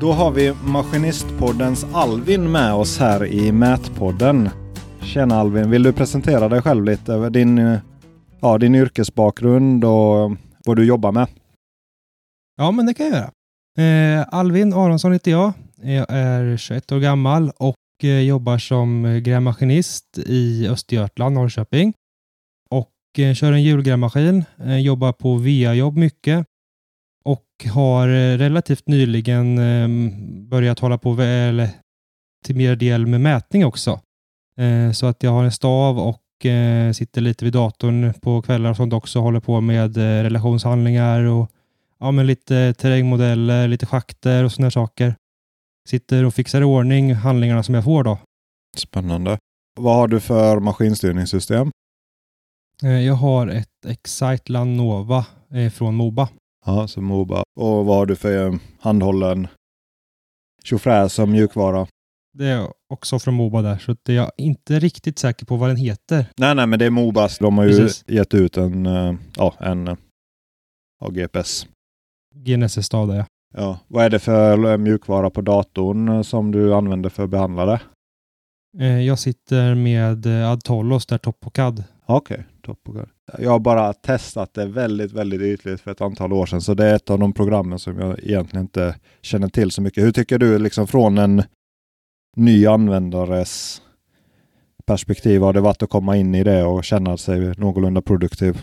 Då har vi Maskinistpoddens Alvin med oss här i Mätpodden. Tjena Alvin, vill du presentera dig själv lite över din, eh, ja, din yrkesbakgrund och vad du jobbar med? Ja, men det kan jag göra. Eh, Alvin Aronsson heter jag. Jag är 21 år gammal och eh, jobbar som grävmaskinist i Östergötland, Norrköping. Och eh, kör en hjulgrävmaskin, eh, jobbar på VA-jobb mycket har eh, relativt nyligen eh, börjat hålla på eller, till mer del med mätning också. Eh, så att jag har en stav och eh, sitter lite vid datorn på kvällar och sånt också. Håller på med relationshandlingar och ja, men lite terrängmodeller, lite schakter och sådana saker. Sitter och fixar i ordning handlingarna som jag får då. Spännande. Vad har du för maskinstyrningssystem? Jag har ett Exciteland Nova från Moba. Ja, så Moba. Och vad har du för eh, handhållen tjofräs som mjukvara? Det är också från Moba där, så jag är inte riktigt säker på vad den heter. Nej, nej, men det är Mobas. De har ju Precis. gett ut en, eh, ja, en eh, ja, GPS. GNSS-stav där ja. Ja. Vad är det för eh, mjukvara på datorn eh, som du använder för att behandla det? Eh, Jag sitter med eh, Adtolos där, Topocad. Okej, toppen. Jag har bara testat det väldigt, väldigt ytligt för ett antal år sedan, så det är ett av de programmen som jag egentligen inte känner till så mycket. Hur tycker du liksom från en ny användares perspektiv har det varit att komma in i det och känna sig någorlunda produktiv?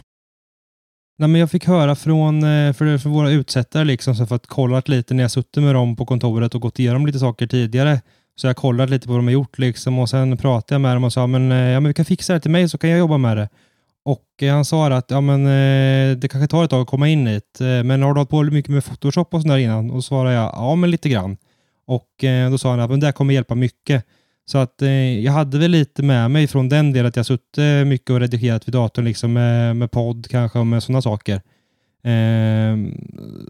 Nej, men jag fick höra från eh, för, för våra utsättare liksom, så jag fått kollat lite när jag suttit med dem på kontoret och gått igenom lite saker tidigare. Så jag kollat lite på vad de har gjort liksom, och sen pratade jag med dem och sa men, eh, ja, men vi kan fixa det till mig så kan jag jobba med det. Och eh, han sa att ja, men, eh, det kanske tar ett tag att komma in hit, eh, men har du hållit på mycket med Photoshop och sådär innan? Och svarade jag ja, men lite grann. Och då sa han att men det här kommer hjälpa mycket. Så att jag hade väl lite med mig från den delen att jag suttit mycket och redigerat vid datorn liksom med, med podd kanske och med sådana saker. Ehm,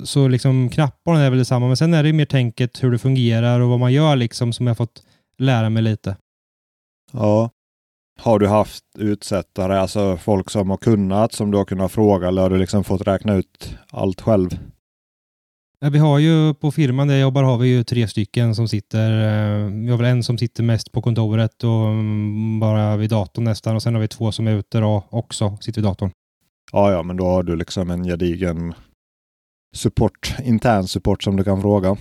så liksom knapparna är väl detsamma, men sen är det mer tänket hur det fungerar och vad man gör liksom som jag fått lära mig lite. Ja. Har du haft utsättare, alltså folk som har kunnat, som du har kunnat fråga eller har du liksom fått räkna ut allt själv? Ja, Vi har ju på firman där jag jobbar har vi ju tre stycken som sitter. eh, Vi har väl en som sitter mest på kontoret och mm, bara vid datorn nästan och sen har vi två som är ute då också sitter vid datorn. Ja, ja, men då har du liksom en gedigen support, intern support som du kan fråga.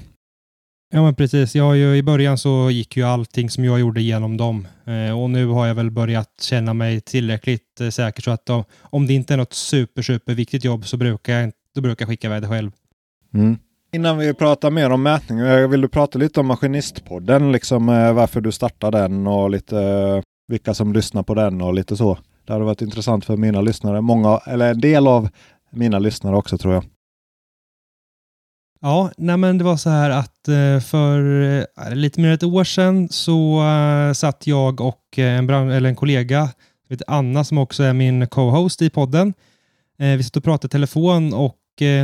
Ja men precis. Jag har ju, I början så gick ju allting som jag gjorde igenom dem eh, och nu har jag väl börjat känna mig tillräckligt eh, säker så att då, om det inte är något super super viktigt jobb så brukar jag, då brukar jag skicka iväg det själv. Mm. Innan vi pratar mer om mätning, eh, vill du prata lite om Maskinistpodden, liksom eh, varför du startade den och lite eh, vilka som lyssnar på den och lite så. Det hade varit intressant för mina lyssnare, många, eller en del av mina lyssnare också tror jag. Ja, nej men det var så här att eh, för eh, lite mer än ett år sedan så eh, satt jag och en, eller en kollega, Anna som också är min co-host i podden. Vi satt och pratade i telefon och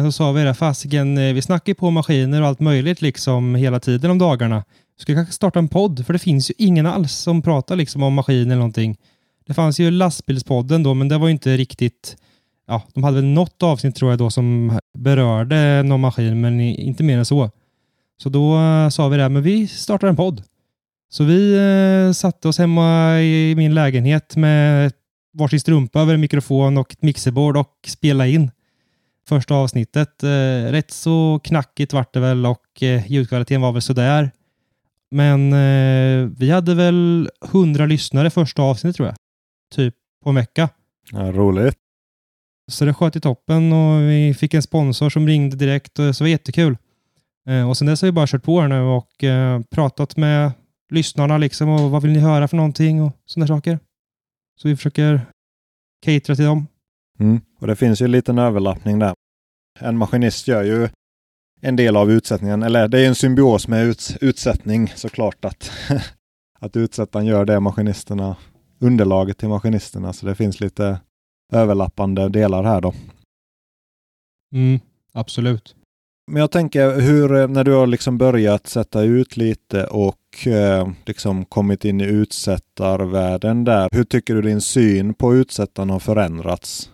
så sa vi det, fasiken, vi snackar ju på maskiner och allt möjligt liksom hela tiden om dagarna. Ska kanske starta en podd, för det finns ju ingen alls som pratar liksom om maskiner eller någonting. Det fanns ju lastbilspodden då, men det var ju inte riktigt ja, de hade väl något avsnitt tror jag då som berörde någon maskin, men inte mer än så. Så då eh, sa vi det, här, men vi startar en podd. Så vi eh, satte oss hemma i min lägenhet med varsin strumpa över en mikrofon och ett mixerbord och spelade in första avsnittet. Eh, rätt så knackigt vart det väl och eh, ljudkvaliteten var väl sådär. Men eh, vi hade väl hundra lyssnare första avsnittet tror jag. Typ på en vecka. Ja, roligt. Så det sköt i toppen och vi fick en sponsor som ringde direkt och så var jättekul. Eh, och sen dess har vi bara kört på här nu och eh, pratat med lyssnarna liksom och vad vill ni höra för någonting och sådana saker. Så vi försöker catera till dem. Mm. Och det finns ju en liten överlappning där. En maskinist gör ju en del av utsättningen, eller det är en symbios med ut, utsättning såklart att, att utsättaren gör det maskinisterna, underlaget till maskinisterna, så det finns lite överlappande delar här då. Mm, absolut. Men jag tänker hur, eh, när du har liksom börjat sätta ut lite och eh, liksom kommit in i utsättarvärlden där, hur tycker du din syn på utsättaren har förändrats?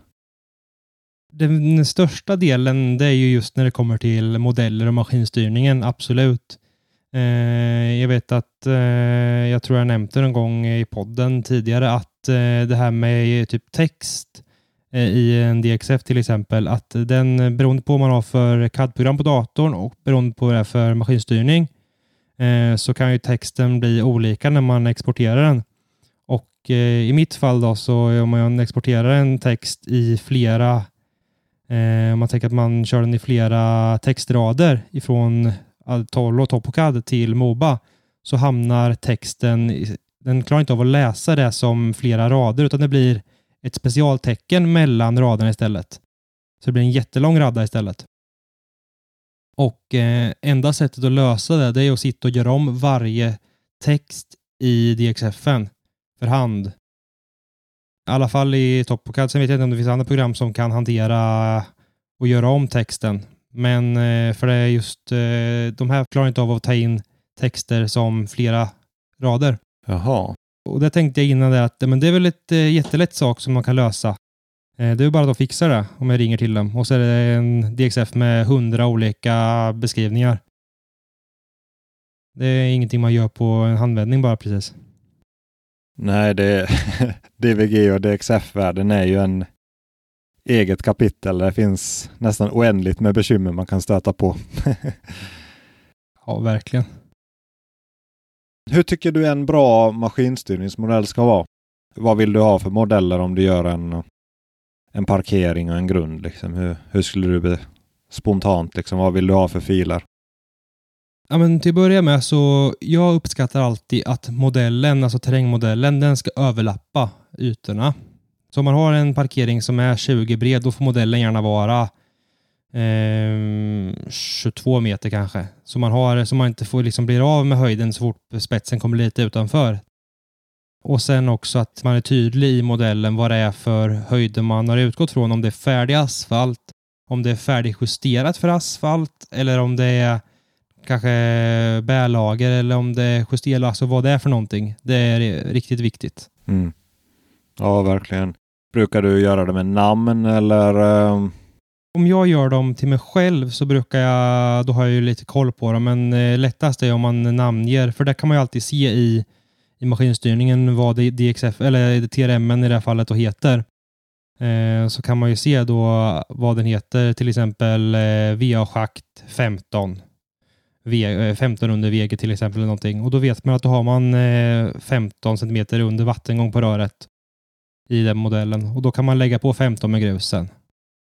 Den största delen det är ju just när det kommer till modeller och maskinstyrningen, absolut. Eh, jag vet att, eh, jag tror jag nämnt det någon gång i podden tidigare, att eh, det här med typ text Eh, i en DXF till exempel, att den eh, beroende på vad man har för CAD-program på datorn och beroende på vad det är för maskinstyrning, eh, så kan ju texten bli olika när man exporterar den. Och i mitt fall då, så om man exporterar en text i flera om man tänker att man kör den i flera textrader ifrån Altolo och Topocad till Moba så hamnar texten, den klarar inte av att läsa det som flera rader utan det blir ett specialtecken mellan raderna istället. Så det blir en jättelång radda istället. Och eh, enda sättet att lösa det, det är att sitta och göra om varje text i DXFen för hand. I alla fall i Topocad. Sen vet jag inte om det finns andra program som kan hantera och göra om texten. Men eh, för det är just eh, de här klarar inte av att ta in texter som flera rader. Jaha. Och det tänkte jag innan det att men det är väl ett eh, jättelätt sak som man kan lösa. Det är bara att fixa det om jag ringer till dem. Och så är det en DXF med hundra olika beskrivningar. Det är ingenting man gör på en handvändning bara precis. Nej, det DVG och DXF-världen är ju en eget kapitel. Det finns nästan oändligt med bekymmer man kan stöta på. ja, verkligen. Hur tycker du en bra maskinstyrningsmodell ska vara? Vad vill du ha för modeller om du gör en, en parkering och en grund? Liksom? Hur, hur skulle du be, spontant, liksom, vad vill du ha för filer? Ja, men till att börja med så jag uppskattar alltid att modellen, alltså terrängmodellen, den ska överlappa ytorna. Så om man har en parkering som är 20 bred, då får modellen gärna vara Ehm, 22 meter kanske. Så man, har, så man inte får liksom blir av med höjden så fort spetsen kommer lite utanför. Och sen också att man är tydlig i modellen vad det är för höjder man har utgått från. Om det är färdig asfalt, om det är färdigjusterat för asfalt eller om det är kanske bärlager eller om det är justerat, alltså vad det är för någonting. Det är riktigt viktigt. Mm. Ja, verkligen. Brukar du göra det med namn eller? Ehm, om jag gör dem till mig själv så brukar jag, då har jag ju lite koll på dem, men eh, lättast är om man namnger, för där kan man ju alltid se i, i maskinstyrningen vad DXF, eller TRM i det här fallet då heter. Eh, så kan man ju se då vad den heter, till exempel eh, VA-schakt 15. V, eh, 15 under VG till exempel eller någonting. Och då vet man att då har man eh, 15 centimeter under vattengång på röret i den modellen och då kan man lägga på 15 med grusen.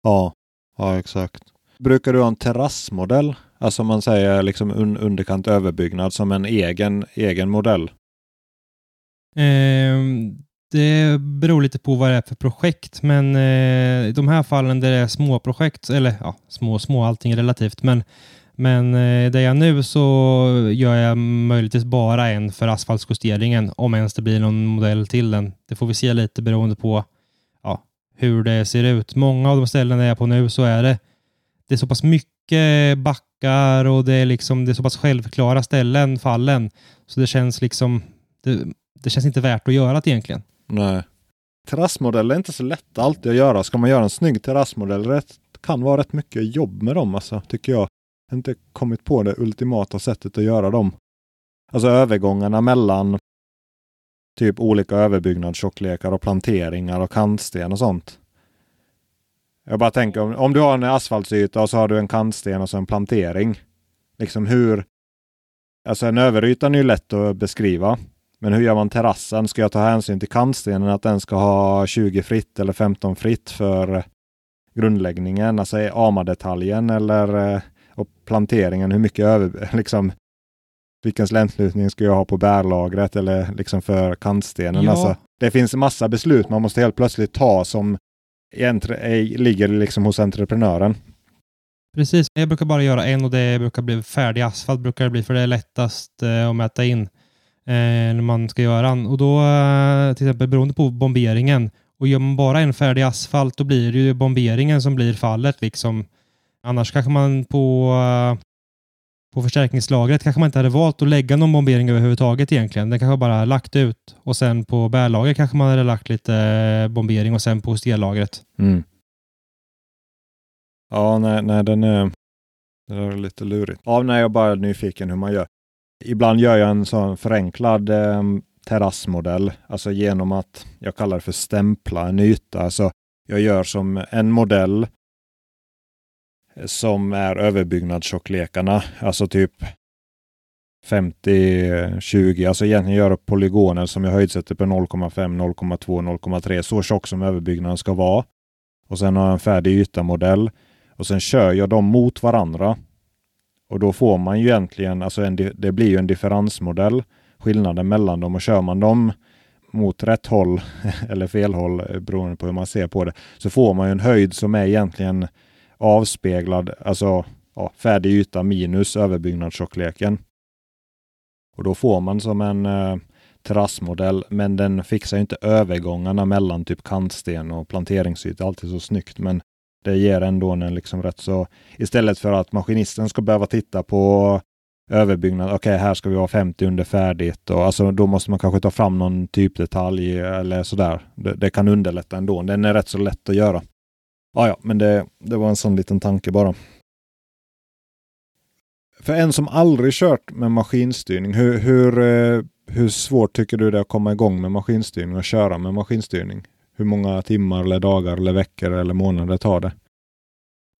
Ja, ja exakt. Brukar du ha en terrassmodell? Alltså man säger liksom un underkant överbyggnad som en egen, egen modell? Eh, det beror lite på vad det är för projekt, men eh, i de här fallen där det är små projekt, eller ja, små små, allting är relativt, men men eh, där jag nu så gör jag möjligtvis bara en för asfaltsjusteringen, om ens det blir någon modell till den. Det får vi se lite beroende på hur det ser ut. Många av de ställen där jag är på nu så är det, det är så pass mycket backar och det är, liksom, det är så pass självklara ställen, fallen. Så det känns liksom, det, det känns inte värt att göra det egentligen. Nej. Terrassmodeller är inte så lätt alltid att göra. Ska man göra en snygg terrassmodell, det kan vara rätt mycket jobb med dem alltså, tycker jag inte kommit på det ultimata sättet att göra dem. Alltså övergångarna mellan typ olika överbyggnadstjocklekar och planteringar och kantsten och sånt. Jag bara tänker om, om du har en asfaltsyta och så har du en kantsten och så en plantering. Liksom hur... Alltså en överyta är ju lätt att beskriva. Men hur gör man terrassen? Ska jag ta hänsyn till kantstenen att den ska ha 20 fritt eller 15 fritt för grundläggningen? Alltså AMA-detaljen eller eh, och planteringen, hur mycket över, liksom, vilken släntlutning ska jag ha på bärlagret eller liksom för kantstenen. Ja. Alltså, det finns massa beslut man måste helt plötsligt ta som ligger liksom hos entreprenören. Precis, jag brukar bara göra en och det brukar bli färdig asfalt brukar det bli för det är lättast eh, att mäta in eh, när man ska göra den. Och då eh, till exempel beroende på bomberingen och gör man bara en färdig asfalt då blir det ju bomberingen som blir fallet liksom. Annars kanske man på, på förstärkningslagret kanske man inte hade valt att lägga någon bombering överhuvudtaget egentligen. Den kanske bara lagt ut och sen på bärlagret kanske man hade lagt lite eh, bombering och sen på stellagret. Mm. Ja, nej, nej den, är, den är lite lurigt. Ja, nej, jag är bara nyfiken hur man gör. Ibland gör jag en sån förenklad eh, terrassmodell, alltså genom att jag kallar det för stämpla en yta. Alltså jag gör som en modell som är överbyggnadstjocklekarna. alltså typ 50-20, alltså egentligen göra polygoner som jag höjdsätter på 0,5, 0,2, 0,3, så tjock som överbyggnaden ska vara. Och sen har jag en färdig ytamodell och sen kör jag dem mot varandra. Och då får man ju egentligen, alltså en, det blir ju en differensmodell, skillnaden mellan dem och kör man dem mot rätt håll eller fel håll eh, beroende på hur man ser på det, så får man ju en höjd som är egentligen avspeglad, alltså ja, färdig yta minus överbyggnadstjockleken. Och då får man som en eh, terrassmodell, men den fixar inte övergångarna mellan typ kantsten och planteringsyta alltid så snyggt. Men det ger ändå en liksom rätt så istället för att maskinisten ska behöva titta på överbyggnad. Okej, okay, här ska vi ha 50 under färdigt och alltså då måste man kanske ta fram någon typdetalj eller sådär. Det, det kan underlätta ändå. Den är rätt så lätt att göra. Ja, ja, men det, det var en sån liten tanke bara. För en som aldrig kört med maskinstyrning, hur, hur, eh, hur svårt tycker du det är att komma igång med maskinstyrning och köra med maskinstyrning? Hur många timmar eller dagar eller veckor eller månader tar det?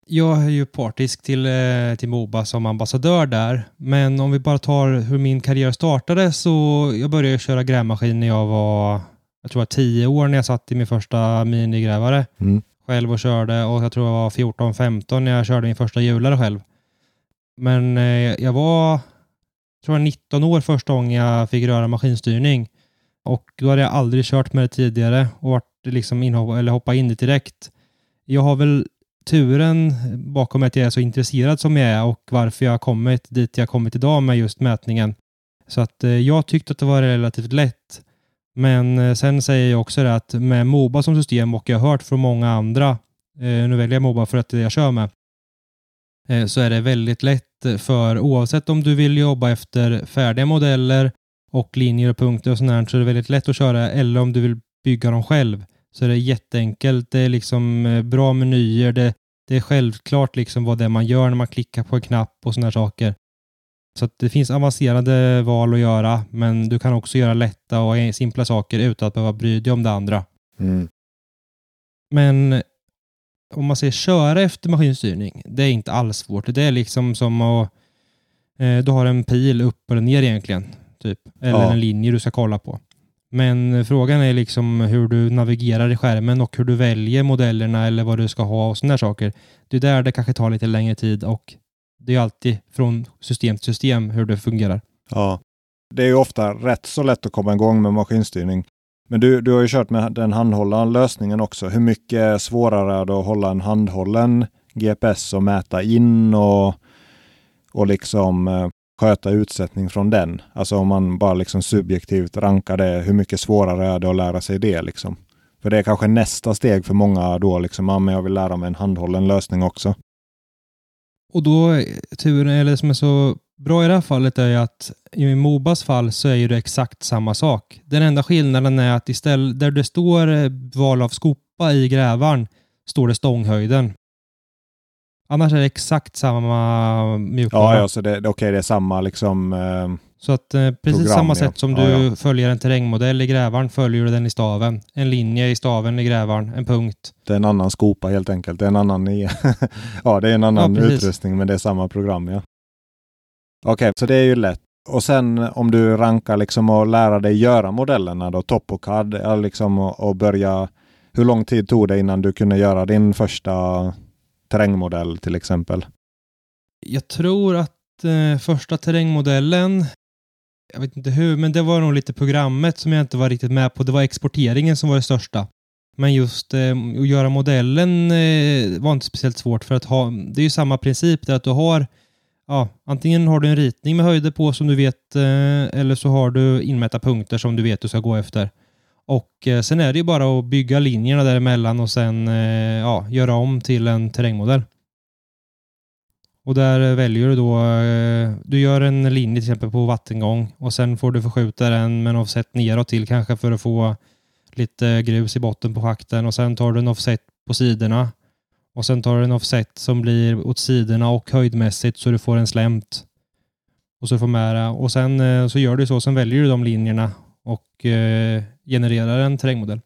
Jag är ju partisk till, eh, till Moba som ambassadör där. Men om vi bara tar hur min karriär startade så jag började köra grävmaskin när jag var, jag tror jag tio år när jag satt i min första minigrävare mm själv och körde och jag tror jag var 14-15 när jag körde min första hjulare själv. Men eh, jag var, tror jag 19 år första gången jag fick röra maskinstyrning och då hade jag aldrig kört med det tidigare och varit liksom inhopp, eller hoppa in det direkt. Jag har väl turen bakom att jag är så intresserad som jag är och varför jag har kommit dit jag kommit idag med just mätningen. Så att eh, jag tyckte att det var relativt lätt. Men eh, sen säger jag också det att med Moba som system och jag har hört från många andra, eh, nu väljer jag Moba för att det är det jag kör med, eh, så är det väldigt lätt för oavsett om du vill jobba efter färdiga modeller och linjer och punkter och sånt så är det väldigt lätt att köra eller om du vill bygga dem själv så är det jätteenkelt. Det är liksom bra menyer. Det, det är självklart liksom vad det är man gör när man klickar på en knapp och sådana saker. Så det finns avancerade val att göra, men du kan också göra lätta och simpla saker utan att behöva bry dig om det andra. Mm. Men om man säger köra efter maskinstyrning, det är inte alls svårt. Det är liksom som att eh, du har en pil upp eller ner egentligen. Typ. Eller ja. en linje du ska kolla på. Men frågan är liksom hur du navigerar i skärmen och hur du väljer modellerna eller vad du ska ha och sådana saker. Det är där det kanske tar lite längre tid och det är alltid från system till system hur det fungerar. Ja, det är ju ofta rätt så lätt att komma igång med maskinstyrning. Men du, du har ju kört med den handhållna lösningen också. Hur mycket svårare är det att hålla en handhållen GPS och mäta in och, och liksom eh, sköta utsättning från den. Alltså om man bara liksom subjektivt rankar det, hur mycket svårare är det att lära sig det liksom? För det är kanske nästa steg för många då, liksom, ja, men jag vill lära mig en handhållen lösning också. Och då, turen, eller det som är så bra i det här fallet är att i Mobas fall så är det exakt samma sak. Den enda skillnaden är att istället där det står val av skopa i grävaren står det stånghöjden. Annars är det exakt samma mjukvara. Ja, ja så det, okej, okay, det är samma liksom. Eh, så att eh, precis program, samma sätt som ja, du ja. följer en terrängmodell i grävaren följer du den i staven. En linje i staven i grävaren, en punkt. Det är en annan skopa helt enkelt. Det är en annan, ja, det är en annan utrustning, men det är samma program. Ja. Okej, okay, så det är ju lätt. Och sen om du rankar liksom och lära dig göra modellerna då, Topocad, liksom och, och börja. Hur lång tid tog det innan du kunde göra din första terrängmodell till exempel? Jag tror att eh, första terrängmodellen, jag vet inte hur, men det var nog lite programmet som jag inte var riktigt med på. Det var exporteringen som var det största. Men just eh, att göra modellen eh, var inte speciellt svårt för att ha, det är ju samma princip där att du har Ja, antingen har du en ritning med höjder på som du vet eh, eller så har du inmätta punkter som du vet du ska gå efter. Och eh, sen är det ju bara att bygga linjerna däremellan och sen eh, ja, göra om till en terrängmodell. Och där eh, väljer du då, eh, du gör en linje till exempel på vattengång och sen får du förskjuta den med en offset neråt till kanske för att få lite grus i botten på schakten och sen tar du en offset på sidorna och sen tar du en offset som blir åt sidorna och höjdmässigt så du får en slämt. Och så får med det. Och sen eh, så gör du så, sen väljer du de linjerna och genererar en terrängmodell.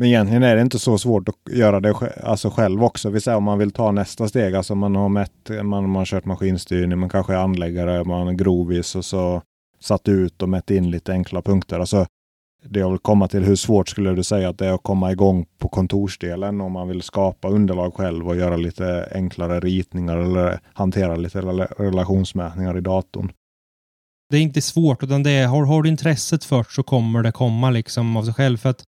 Men egentligen är det inte så svårt att göra det alltså själv också. Vi säger om man vill ta nästa steg, alltså man har mätt, man, man har kört maskinstyrning, man kanske är anläggare, man är grovis och så satt ut och mätt in lite enkla punkter. Alltså, det jag vill komma till, hur svårt skulle du säga att det är att komma igång på kontorsdelen om man vill skapa underlag själv och göra lite enklare ritningar eller hantera lite relationsmätningar i datorn? Det är inte svårt, utan det är, har, har du intresset först så kommer det komma liksom av sig själv. För att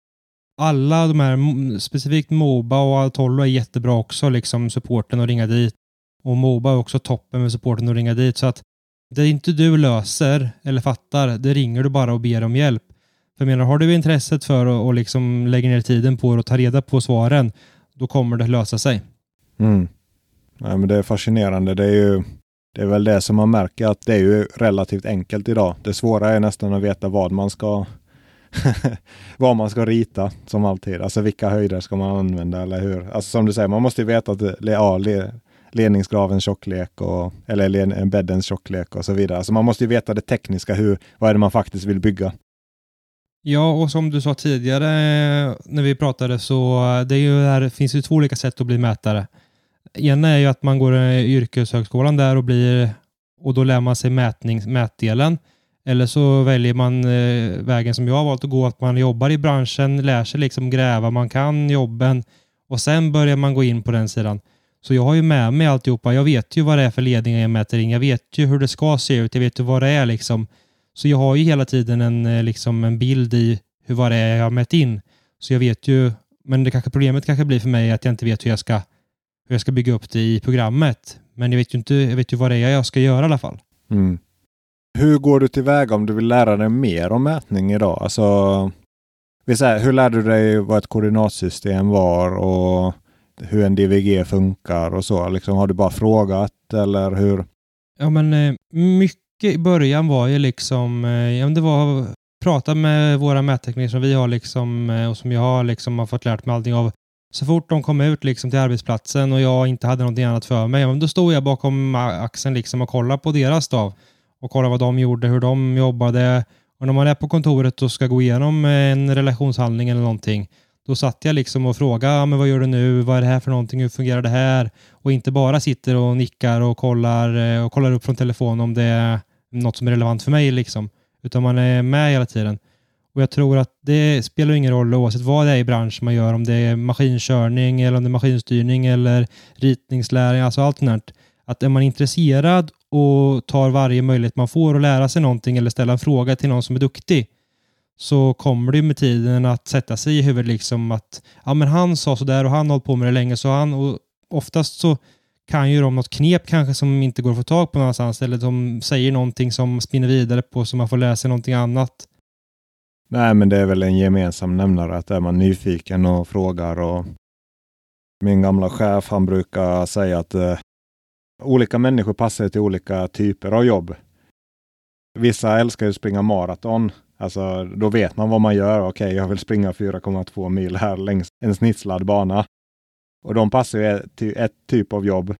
alla de här, specifikt Moba och Altollo är jättebra också, liksom supporten och ringa dit. Och Moba är också toppen med supporten och ringa dit. Så att det inte du löser eller fattar, det ringer du bara och ber om hjälp. För menar, har du intresset för att och liksom lägga ner tiden på det och ta reda på svaren, då kommer det lösa sig. Mm. Ja, men det är fascinerande. Det är ju det är väl det som man märker att det är ju relativt enkelt idag. Det svåra är nästan att veta vad man ska vad man ska rita som alltid. Alltså vilka höjder ska man använda eller hur? Alltså som du säger, man måste ju veta att ja, ledningsgravens tjocklek och eller bäddens tjocklek och så vidare. Alltså man måste ju veta det tekniska, hur, vad är det man faktiskt vill bygga. Ja, och som du sa tidigare eh, när vi pratade så eh, det är ju här, finns ju två olika sätt att bli mätare. Ena är ju att man går eh, yrkeshögskolan där och blir och då lär man sig mätning, mätdelen. Eller så väljer man eh, vägen som jag har valt att gå, att man jobbar i branschen, lär sig liksom gräva, man kan jobben och sen börjar man gå in på den sidan. Så jag har ju med mig alltihopa. Jag vet ju vad det är för ledningar jag mäter in. Jag vet ju hur det ska se ut. Jag vet ju vad det är liksom. Så jag har ju hela tiden en, eh, liksom en bild i hur vad det är jag har mätt in. Så jag vet ju, men det kanske problemet kanske blir för mig att jag inte vet hur jag ska, hur jag ska bygga upp det i programmet. Men jag vet ju inte, jag vet ju vad det är jag ska göra i alla fall. Mm. Hur går du tillväga om du vill lära dig mer om mätning idag? Alltså, hur lärde du dig vad ett koordinatsystem var och hur en DVG funkar och så? Liksom, har du bara frågat eller hur? Ja, men eh, mycket i början var ju liksom, eh, ja, det var prata med våra mättekniker som vi har liksom eh, och som jag har liksom har fått lärt mig allting av. Så fort de kom ut liksom till arbetsplatsen och jag inte hade någonting annat för mig, då stod jag bakom axeln liksom och kollade på deras stav och kolla vad de gjorde, hur de jobbade. Och när man är på kontoret och ska gå igenom en relationshandling eller någonting, då satt jag liksom och frågade, men vad gör du nu? Vad är det här för någonting? Hur fungerar det här? Och inte bara sitter och nickar och kollar, eh, och kollar upp från telefonen om det är något som är relevant för mig, liksom. utan man är med hela tiden. Och jag tror att det spelar ingen roll oavsett vad det är i branschen man gör, om det är maskinkörning eller om det är maskinstyrning eller ritningsläring, alltså allt sånt där. Att är man intresserad och tar varje möjlighet man får att lära sig någonting eller ställa en fråga till någon som är duktig så kommer det med tiden att sätta sig i huvudet liksom att ja men han sa sådär och han har hållit på med det länge så han och oftast så kan ju de något knep kanske som inte går att få tag på någonstans eller de säger någonting som spinner vidare på så man får lära sig någonting annat. Nej, men det är väl en gemensam nämnare att är man nyfiken och frågar och min gamla chef han brukar säga att eh, olika människor passar till olika typer av jobb. Vissa älskar ju att springa maraton. Alltså, då vet man vad man gör. Okej, okay, jag vill springa 4,2 mil här längs en snitslad bana. Och de passar ju till ett typ av jobb.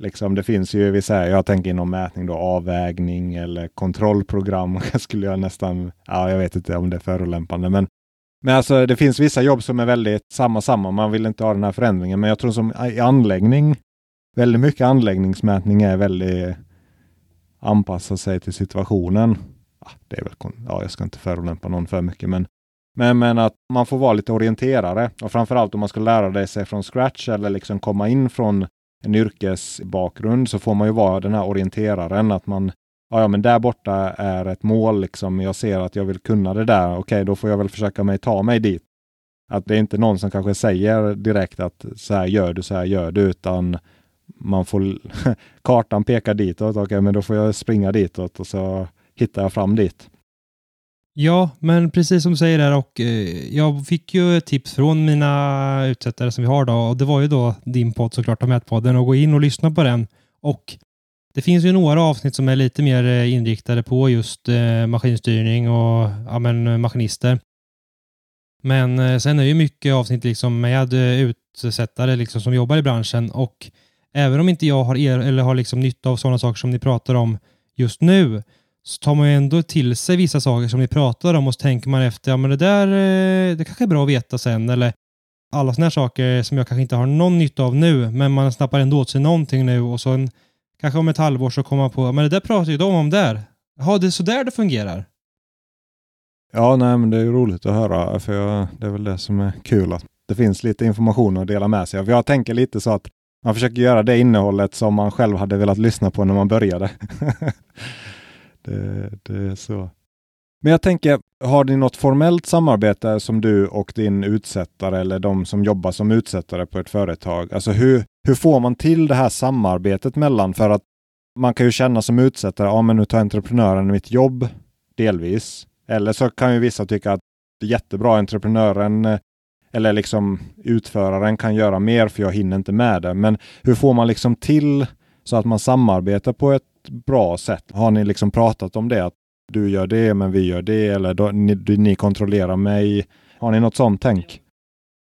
Liksom, det finns ju, vi säger, jag tänker inom mätning då, avvägning eller kontrollprogram skulle jag nästan, ja, jag vet inte om det är förolämpande, men men alltså det finns vissa jobb som är väldigt samma samma. Man vill inte ha den här förändringen. Men jag tror som i anläggning väldigt mycket anläggningsmätning är väldigt anpassa sig till situationen. Ja, det är väl, ja, jag ska inte förolämpa någon för mycket, men, men, men att man får vara lite orienterare och framförallt om man ska lära sig från scratch eller liksom komma in från en yrkesbakgrund så får man ju vara den här orienteraren att man Ja, ja, men där borta är ett mål liksom. Jag ser att jag vill kunna det där. Okej, okay, då får jag väl försöka mig ta mig dit. Att det är inte någon som kanske säger direkt att så här gör du, så här gör du, utan man får kartan pekar ditåt. Okej, okay, men då får jag springa ditåt och så hittar jag fram dit. Ja, men precis som du säger där och eh, jag fick ju ett tips från mina utsättare som vi har då och det var ju då din podd såklart, Mätpodden och gå in och lyssna på den och det finns ju några avsnitt som är lite mer eh, inriktade på just eh, maskinstyrning och ja, men, eh, maskinister. Men eh, sen är det ju mycket avsnitt liksom med eh, utsättare liksom som jobbar i branschen och även om inte jag har, er, eller har liksom nytta av sådana saker som ni pratar om just nu, så tar man ju ändå till sig vissa saker som ni pratar om och så tänker man efter, ja men det där, eh, det kanske är bra att veta sen, eller alla sådana här saker som jag kanske inte har någon nytta av nu, men man snappar ändå åt sig någonting nu och så en, kanske om ett halvår så kommer man på, men det där pratar ju de om där. Jaha, det är så där det fungerar. Ja, nej, men det är ju roligt att höra, för jag, det är väl det som är kul, att det finns lite information att dela med sig av. Jag tänker lite så att man försöker göra det innehållet som man själv hade velat lyssna på när man började. det, det är så. Men jag tänker, har ni något formellt samarbete som du och din utsättare eller de som jobbar som utsättare på ett företag? Alltså hur, hur får man till det här samarbetet mellan? För att man kan ju känna som utsättare, ja men nu tar entreprenören mitt jobb, delvis. Eller så kan ju vissa tycka att det är jättebra, entreprenören eh, eller liksom utföraren kan göra mer för jag hinner inte med det. Men hur får man liksom till så att man samarbetar på ett bra sätt? Har ni liksom pratat om det? Att du gör det, men vi gör det, eller då, ni, ni kontrollerar mig. Har ni något sånt tänk?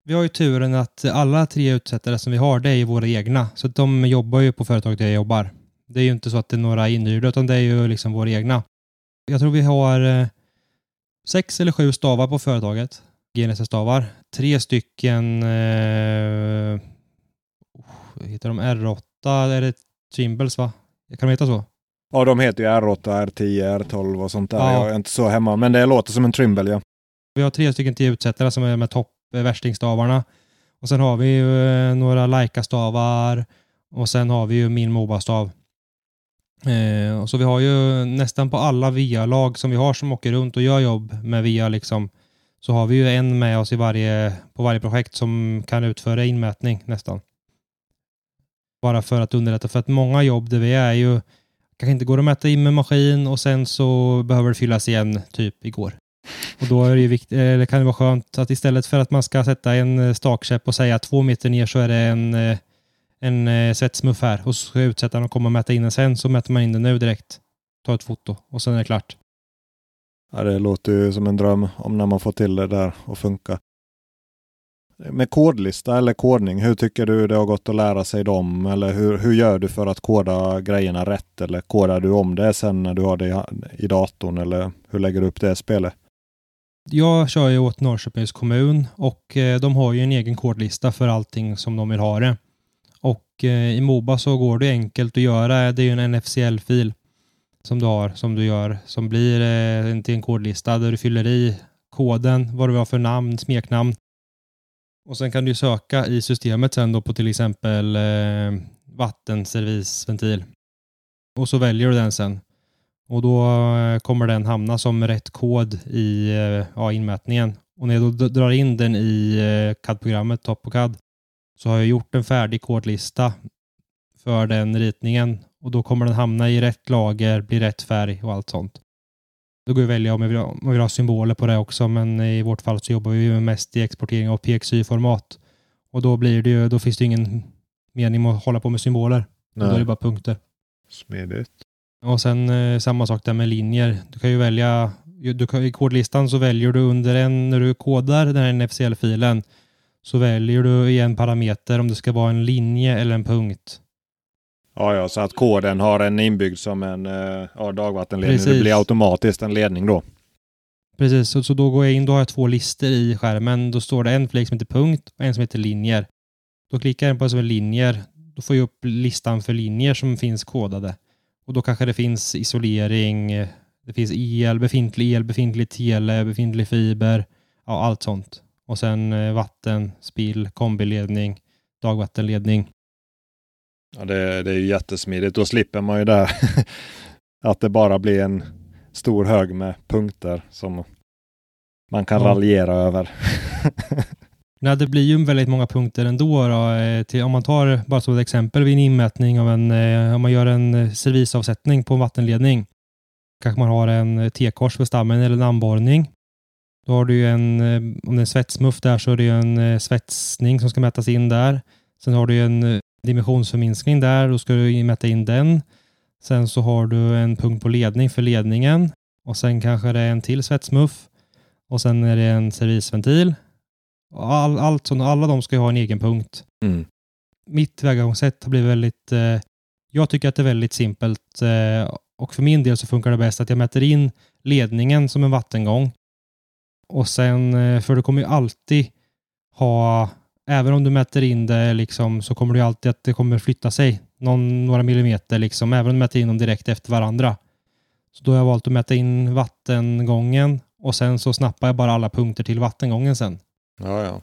Vi har ju turen att alla tre utsättare som vi har, det är ju våra egna. Så de jobbar ju på företaget där jag jobbar. Det är ju inte så att det är några inhyrda, utan det är ju liksom våra egna. Jag tror vi har eh, sex eller sju stavar på företaget. GNSS-stavar. Tre stycken, eh, heter de R8, är det Trimbles va? Kan de heta så? Ja, de heter ju R8, R10, R12 och sånt där. Ja. Jag är inte så hemma, men det låter som en Trimble, ja. Vi har tre stycken till utsättare som är med topp eh, värstingstavarna. Och sen har vi ju eh, några Leica-stavar och sen har vi ju min Moba-stav. Eh, så vi har ju nästan på alla VIA-lag som vi har som åker runt och gör jobb med VIA liksom, så har vi ju en med oss i varje, på varje projekt som kan utföra inmätning nästan. Bara för att underlätta, för att många jobb där vi är ju kanske inte går att mäta in med maskin och sen så behöver det fyllas igen typ igår. Och då är det ju vikt, eh, eller kan det vara skönt att istället för att man ska sätta en eh, stakkäpp och säga två meter ner så är det en, eh, en svetsmuff här och så ska utsättaren komma och mäta in den sen så mäter man in den nu direkt. Tar ett foto och sen är det klart. Ja, det låter ju som en dröm om när man får till det där och funka. Med kodlista eller kodning, hur tycker du det har gått att lära sig dem? Eller hur, hur gör du för att koda grejerna rätt? Eller kodar du om det sen när du har det i datorn? Eller hur lägger du upp det spelet? Jag kör ju åt Norrköpings kommun och eh, de har ju en egen kodlista för allting som de vill ha det. Och eh, i Moba så går det enkelt att göra. Det är ju en NFCL-fil som du har, som du gör, som blir eh, till en kodlista där du fyller i koden, vad du har för namn, smeknamn. Och sen kan du söka i systemet sen då på till exempel eh, vattenservisventil. Och så väljer du den sen. Och då eh, kommer den hamna som rätt kod i eh, ja, inmätningen. Och när jag då drar in den i eh, CAD-programmet, TopoCAD, så har jag gjort en färdig kodlista för den ritningen och då kommer den hamna i rätt lager, bli rätt färg och allt sånt. Då går det att välja om vi, vill, om vi vill ha symboler på det också, men i vårt fall så jobbar vi mest i exportering av PXY-format. Och då, blir det ju, då finns det ingen mening med att hålla på med symboler. Då är det bara punkter. Smidigt. Och sen eh, samma sak där med linjer. Du kan ju välja, du kan, i kodlistan så väljer du under en, när du kodar den här NFCL-filen, så väljer du i en parameter om det ska vara en linje eller en punkt. Ja, ja, så att koden har en inbyggd som en uh, ja, dagvattenledning. Precis. Det blir automatiskt en ledning då. Precis, så, så då går jag in, då har jag två listor i skärmen. Då står det en flik som heter punkt och en som heter linjer. Då klickar jag på som är linjer. Då får jag upp listan för linjer som finns kodade. Och då kanske det finns isolering, det finns el, befintlig el, befintlig tele, befintlig fiber, ja allt sånt. Och sen eh, vatten, spill, kombiledning, dagvattenledning. Ja, det, det är ju jättesmidigt. Då slipper man ju där att det bara blir en stor hög med punkter som man kan ja. raljera över. Nej, det blir ju väldigt många punkter ändå. Då, eh, till, om man tar bara som ett exempel vid en inmätning av en, eh, om man gör en eh, servisavsättning på en vattenledning. Kanske man har en T-kors för stammen eller en anborrning. Då har du ju en, om det är en svetsmuff där så är det ju en svetsning som ska mätas in där. Sen har du ju en dimensionsförminskning där, då ska du mäta in den. Sen så har du en punkt på ledning för ledningen och sen kanske det är en till svetsmuff och sen är det en servisventil. All, allt sånt, alla de ska ju ha en egen punkt. Mm. mitt tillvägagångssätt har blivit väldigt... Eh, jag tycker att det är väldigt simpelt eh, och för min del så funkar det bäst att jag mäter in ledningen som en vattengång. Och sen, eh, för du kommer ju alltid ha, även om du mäter in det liksom, så kommer det alltid att det kommer flytta sig någon, några millimeter liksom, även om du mäter in dem direkt efter varandra. Så då har jag valt att mäta in vattengången och sen så snappar jag bara alla punkter till vattengången sen. Ja, ja.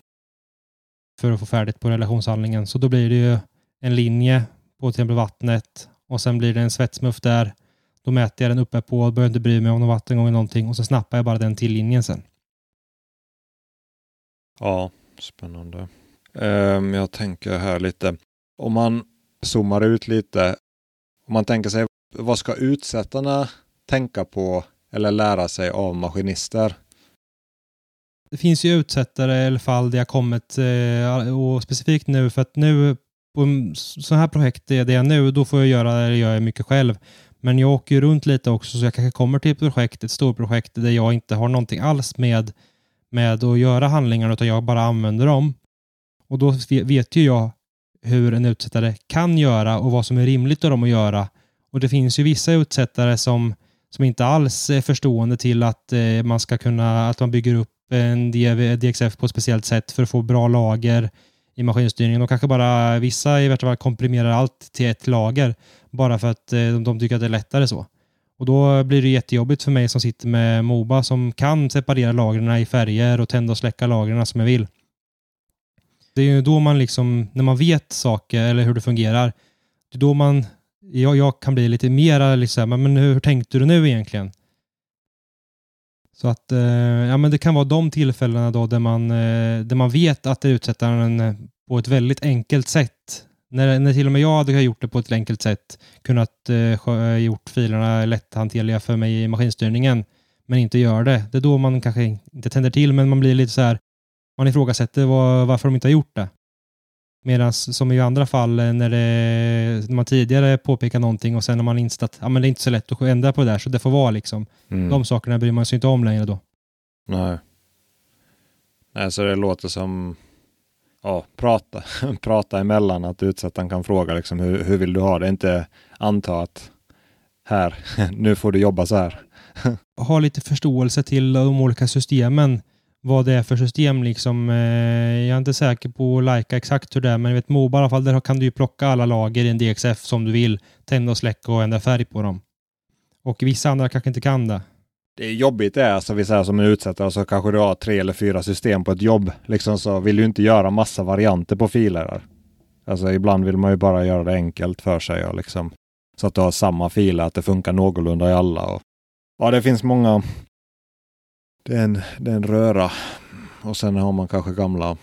För att få färdigt på relationshandlingen. Så då blir det ju en linje på till exempel vattnet och sen blir det en svetsmuff där. Då mäter jag den uppe på och behöver inte bry mig om någon vattengång eller någonting och så snappar jag bara den till linjen sen. Ja, spännande. Um, jag tänker här lite. Om man zoomar ut lite. Om man tänker sig vad ska utsättarna tänka på eller lära sig av maskinister? Det finns ju utsättare i alla fall Det har kommit eh, och specifikt nu för att nu på sådana här projekt det är jag nu, då får jag göra det gör jag mycket själv. Men jag åker ju runt lite också så jag kanske kommer till ett projekt, ett stort projekt där jag inte har någonting alls med, med att göra handlingarna utan jag bara använder dem. Och då vet ju jag hur en utsättare kan göra och vad som är rimligt av dem att göra. Och det finns ju vissa utsättare som, som inte alls är förstående till att eh, man ska kunna, att man bygger upp en DXF på ett speciellt sätt för att få bra lager i maskinstyrningen. De kanske bara, vissa i värsta fall komprimerar allt till ett lager bara för att eh, de tycker att det är lättare så. Och då blir det jättejobbigt för mig som sitter med Moba som kan separera lagren i färger och tända och släcka lagren som jag vill. Det är ju då man liksom, när man vet saker eller hur det fungerar, det är då man, jag, jag kan bli lite mera liksom, men hur tänkte du nu egentligen? Så att eh, ja, men det kan vara de tillfällena då där man, eh, där man vet att det utsätter en eh, på ett väldigt enkelt sätt. När, när till och med jag hade gjort det på ett enkelt sätt, kunnat eh, eh gjort filerna lätthanterliga för mig i maskinstyrningen, men inte gör det. Det är då man kanske inte tänder till, men man blir lite så här, man ifrågasätter var, varför de inte har gjort det. Medan som i andra fall eh, när, det, när man tidigare påpekar någonting och sen har man insett att ja, men det är inte så lätt att ändra på det där så det får vara liksom. Mm. De sakerna bryr man sig inte om längre då. Nej. Nej, så det låter som ja, prata, prata emellan att utsättaren kan fråga liksom hur, hur vill du ha det? Inte anta att här, nu får du jobba så här. ha lite förståelse till de olika systemen vad det är för system. Liksom. Eh, jag är inte säker på att lajka exakt hur det är, men jag vet Moba i alla fall, där kan du ju plocka alla lager i en DXF som du vill, tända och släcka och ändra färg på dem. Och vissa andra kanske inte kan det. Det är jobbigt det är, alltså vi säger som en utsättare så kanske du har tre eller fyra system på ett jobb. Liksom så vill du inte göra massa varianter på filer. Alltså ibland vill man ju bara göra det enkelt för sig och liksom så att du har samma filer, att det funkar någorlunda i alla. Och, ja, det finns många det är en, det är en röra. Och sen har man kanske gamla,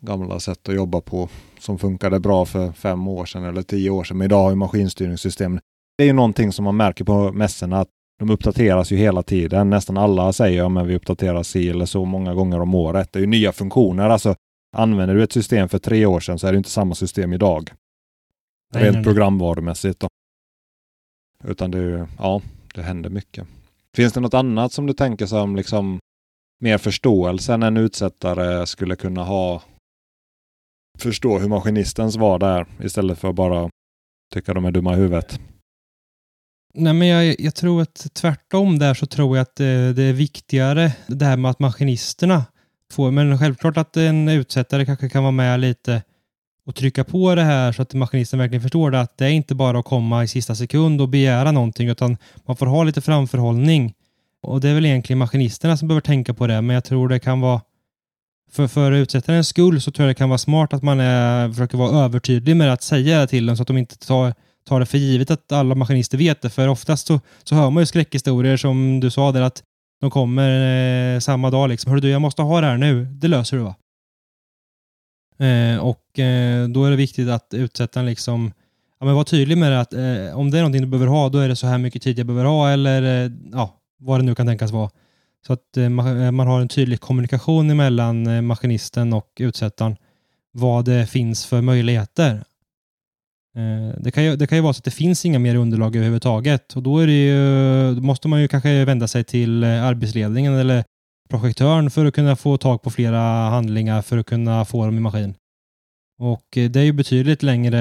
gamla sätt att jobba på som funkade bra för fem år sedan eller tio år sedan. Men idag har ju maskinstyrningssystem. Det är ju någonting som man märker på mässorna att de uppdateras ju hela tiden. Nästan alla säger att vi uppdaterar si eller så många gånger om året. Det är ju nya funktioner. Alltså, använder du ett system för tre år sedan så är det inte samma system idag. Nej, Rent nej, programvarumässigt. Då. Utan det, är ja, det händer mycket. Finns det något annat som du tänker som liksom mer förståelse än en utsättare skulle kunna ha? Förstå hur maskinistens vardag är istället för att bara tycka de är dumma i huvudet. Nej, men jag, jag, tror att tvärtom där så tror jag att det, det, är viktigare det här med att maskinisterna får, men självklart att en utsättare kanske kan vara med lite och trycka på det här så att maskinisten verkligen förstår det, att det är inte bara att komma i sista sekund och begära någonting, utan man får ha lite framförhållning. Och det är väl egentligen maskinisterna som behöver tänka på det, men jag tror det kan vara för, för utsättarens skull så tror jag det kan vara smart att man är, försöker vara övertydlig med att säga det till dem så att de inte tar, tar det för givet att alla maskinister vet det. För oftast så, så hör man ju skräckhistorier som du sa där att de kommer eh, samma dag liksom. Hörru du, jag måste ha det här nu. Det löser du va? Eh, och eh, då är det viktigt att utsättaren liksom ja, men var tydlig med det att eh, om det är någonting du behöver ha, då är det så här mycket tid jag behöver ha eller eh, ja, vad det nu kan tänkas vara. Så att eh, man, eh, man har en tydlig kommunikation mellan eh, maskinisten och utsättaren vad det finns för möjligheter. Det kan, ju, det kan ju vara så att det finns inga mer underlag överhuvudtaget och då, är det ju, då måste man ju kanske vända sig till arbetsledningen eller projektören för att kunna få tag på flera handlingar för att kunna få dem i maskin. Och eh, det är ju betydligt längre,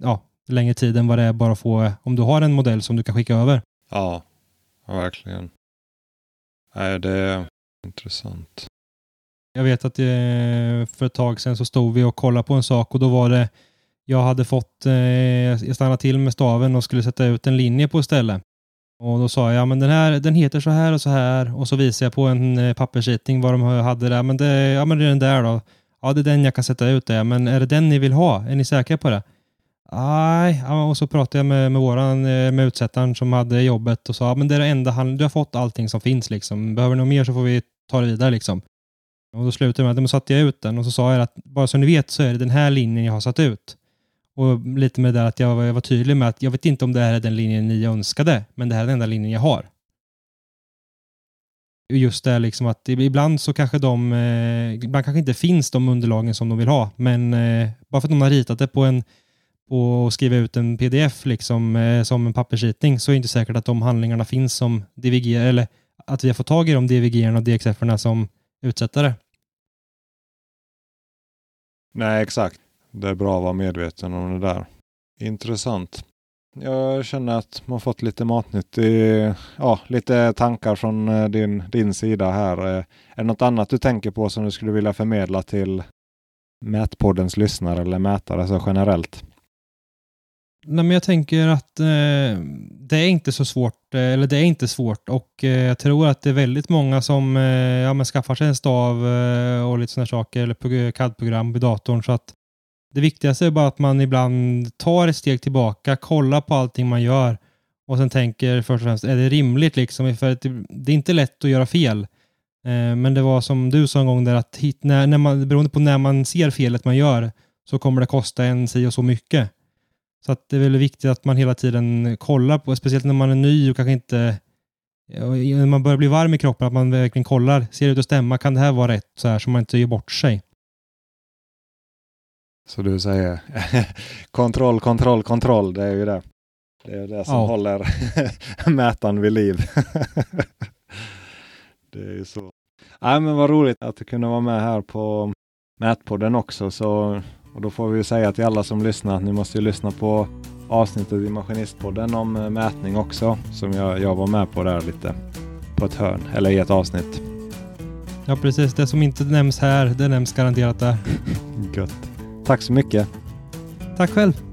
ja, längre tid än vad det är bara att få, om du har en modell som du kan skicka över. Ja, verkligen. Nej, det är intressant. Jag vet att eh, för ett tag sedan så stod vi och kollade på en sak och då var det, jag hade fått, eh, jag stannade till med staven och skulle sätta ut en linje på ett ställe. Och då sa jag, men den här, den heter så här och så här. Och så visade jag på en eh, pappersritning vad de hade där. Men det, ja men det är den där då. Ja, det är den jag kan sätta ut det. Men är det den ni vill ha? Är ni säkra på det? Nej, ja, och så pratade jag med, med våran, eh, med utsättaren som hade jobbet och sa, men det är det enda han, du har fått allting som finns liksom. Behöver du något mer så får vi ta det vidare liksom. Och då slutade det med att, då satte jag ut den och så sa jag att bara så ni vet så är det den här linjen jag har satt ut. Och lite med det där att jag var, jag var tydlig med att jag vet inte om det här är den linjen ni önskade, men det här är den enda linjen jag har. Just det liksom att ibland så kanske de, eh, ibland kanske inte finns de underlagen som de vill ha, men eh, bara för att någon har ritat det på en och skriva ut en pdf liksom eh, som en pappersritning så är det inte säkert att de handlingarna finns som DVG eller att vi har fått tag i de DVG och DXF-erna som utsättare. Nej, exakt. Det är bra att vara medveten om det där. Intressant. Jag känner att man fått lite matnytt. I, ja, lite tankar från eh, din, din sida här. Eh, är det något annat du tänker på som du skulle vilja förmedla till Mätpoddens lyssnare eller mätare så generellt? Nej, men jag tänker att eh, det är inte så svårt, eh, eller det är inte svårt och eh, jag tror att det är väldigt många som eh, ja, men skaffar sig en stav eh, och lite sådana saker eller CAD-program vid datorn så att det viktigaste är bara att man ibland tar ett steg tillbaka, kollar på allting man gör och sen tänker först och främst, är det rimligt liksom? För det är inte lätt att göra fel. Eh, men det var som du sa en gång där att hit, när, när man, beroende på när man ser felet man gör så kommer det kosta en si och så mycket. Så att det är väldigt viktigt att man hela tiden kollar på, speciellt när man är ny och kanske inte när man börjar bli varm i kroppen, att man verkligen kollar. Ser det ut att stämma? Kan det här vara rätt? Så här, så man inte gör bort sig. Så du säger kontroll, kontroll, kontroll. Det är ju det. Det är det som ja. håller mätaren vid liv. det är ju så. Nej, men vad roligt att du kunde vara med här på Mätpodden också. Så, och då får vi säga till alla som lyssnar att ni måste ju lyssna på avsnittet i Maskinistpodden om eh, mätning också. Som jag, jag var med på där lite på ett hörn, eller i ett avsnitt. Ja, precis. Det som inte nämns här, det nämns garanterat där. Gött. Tack så mycket. Tack själv.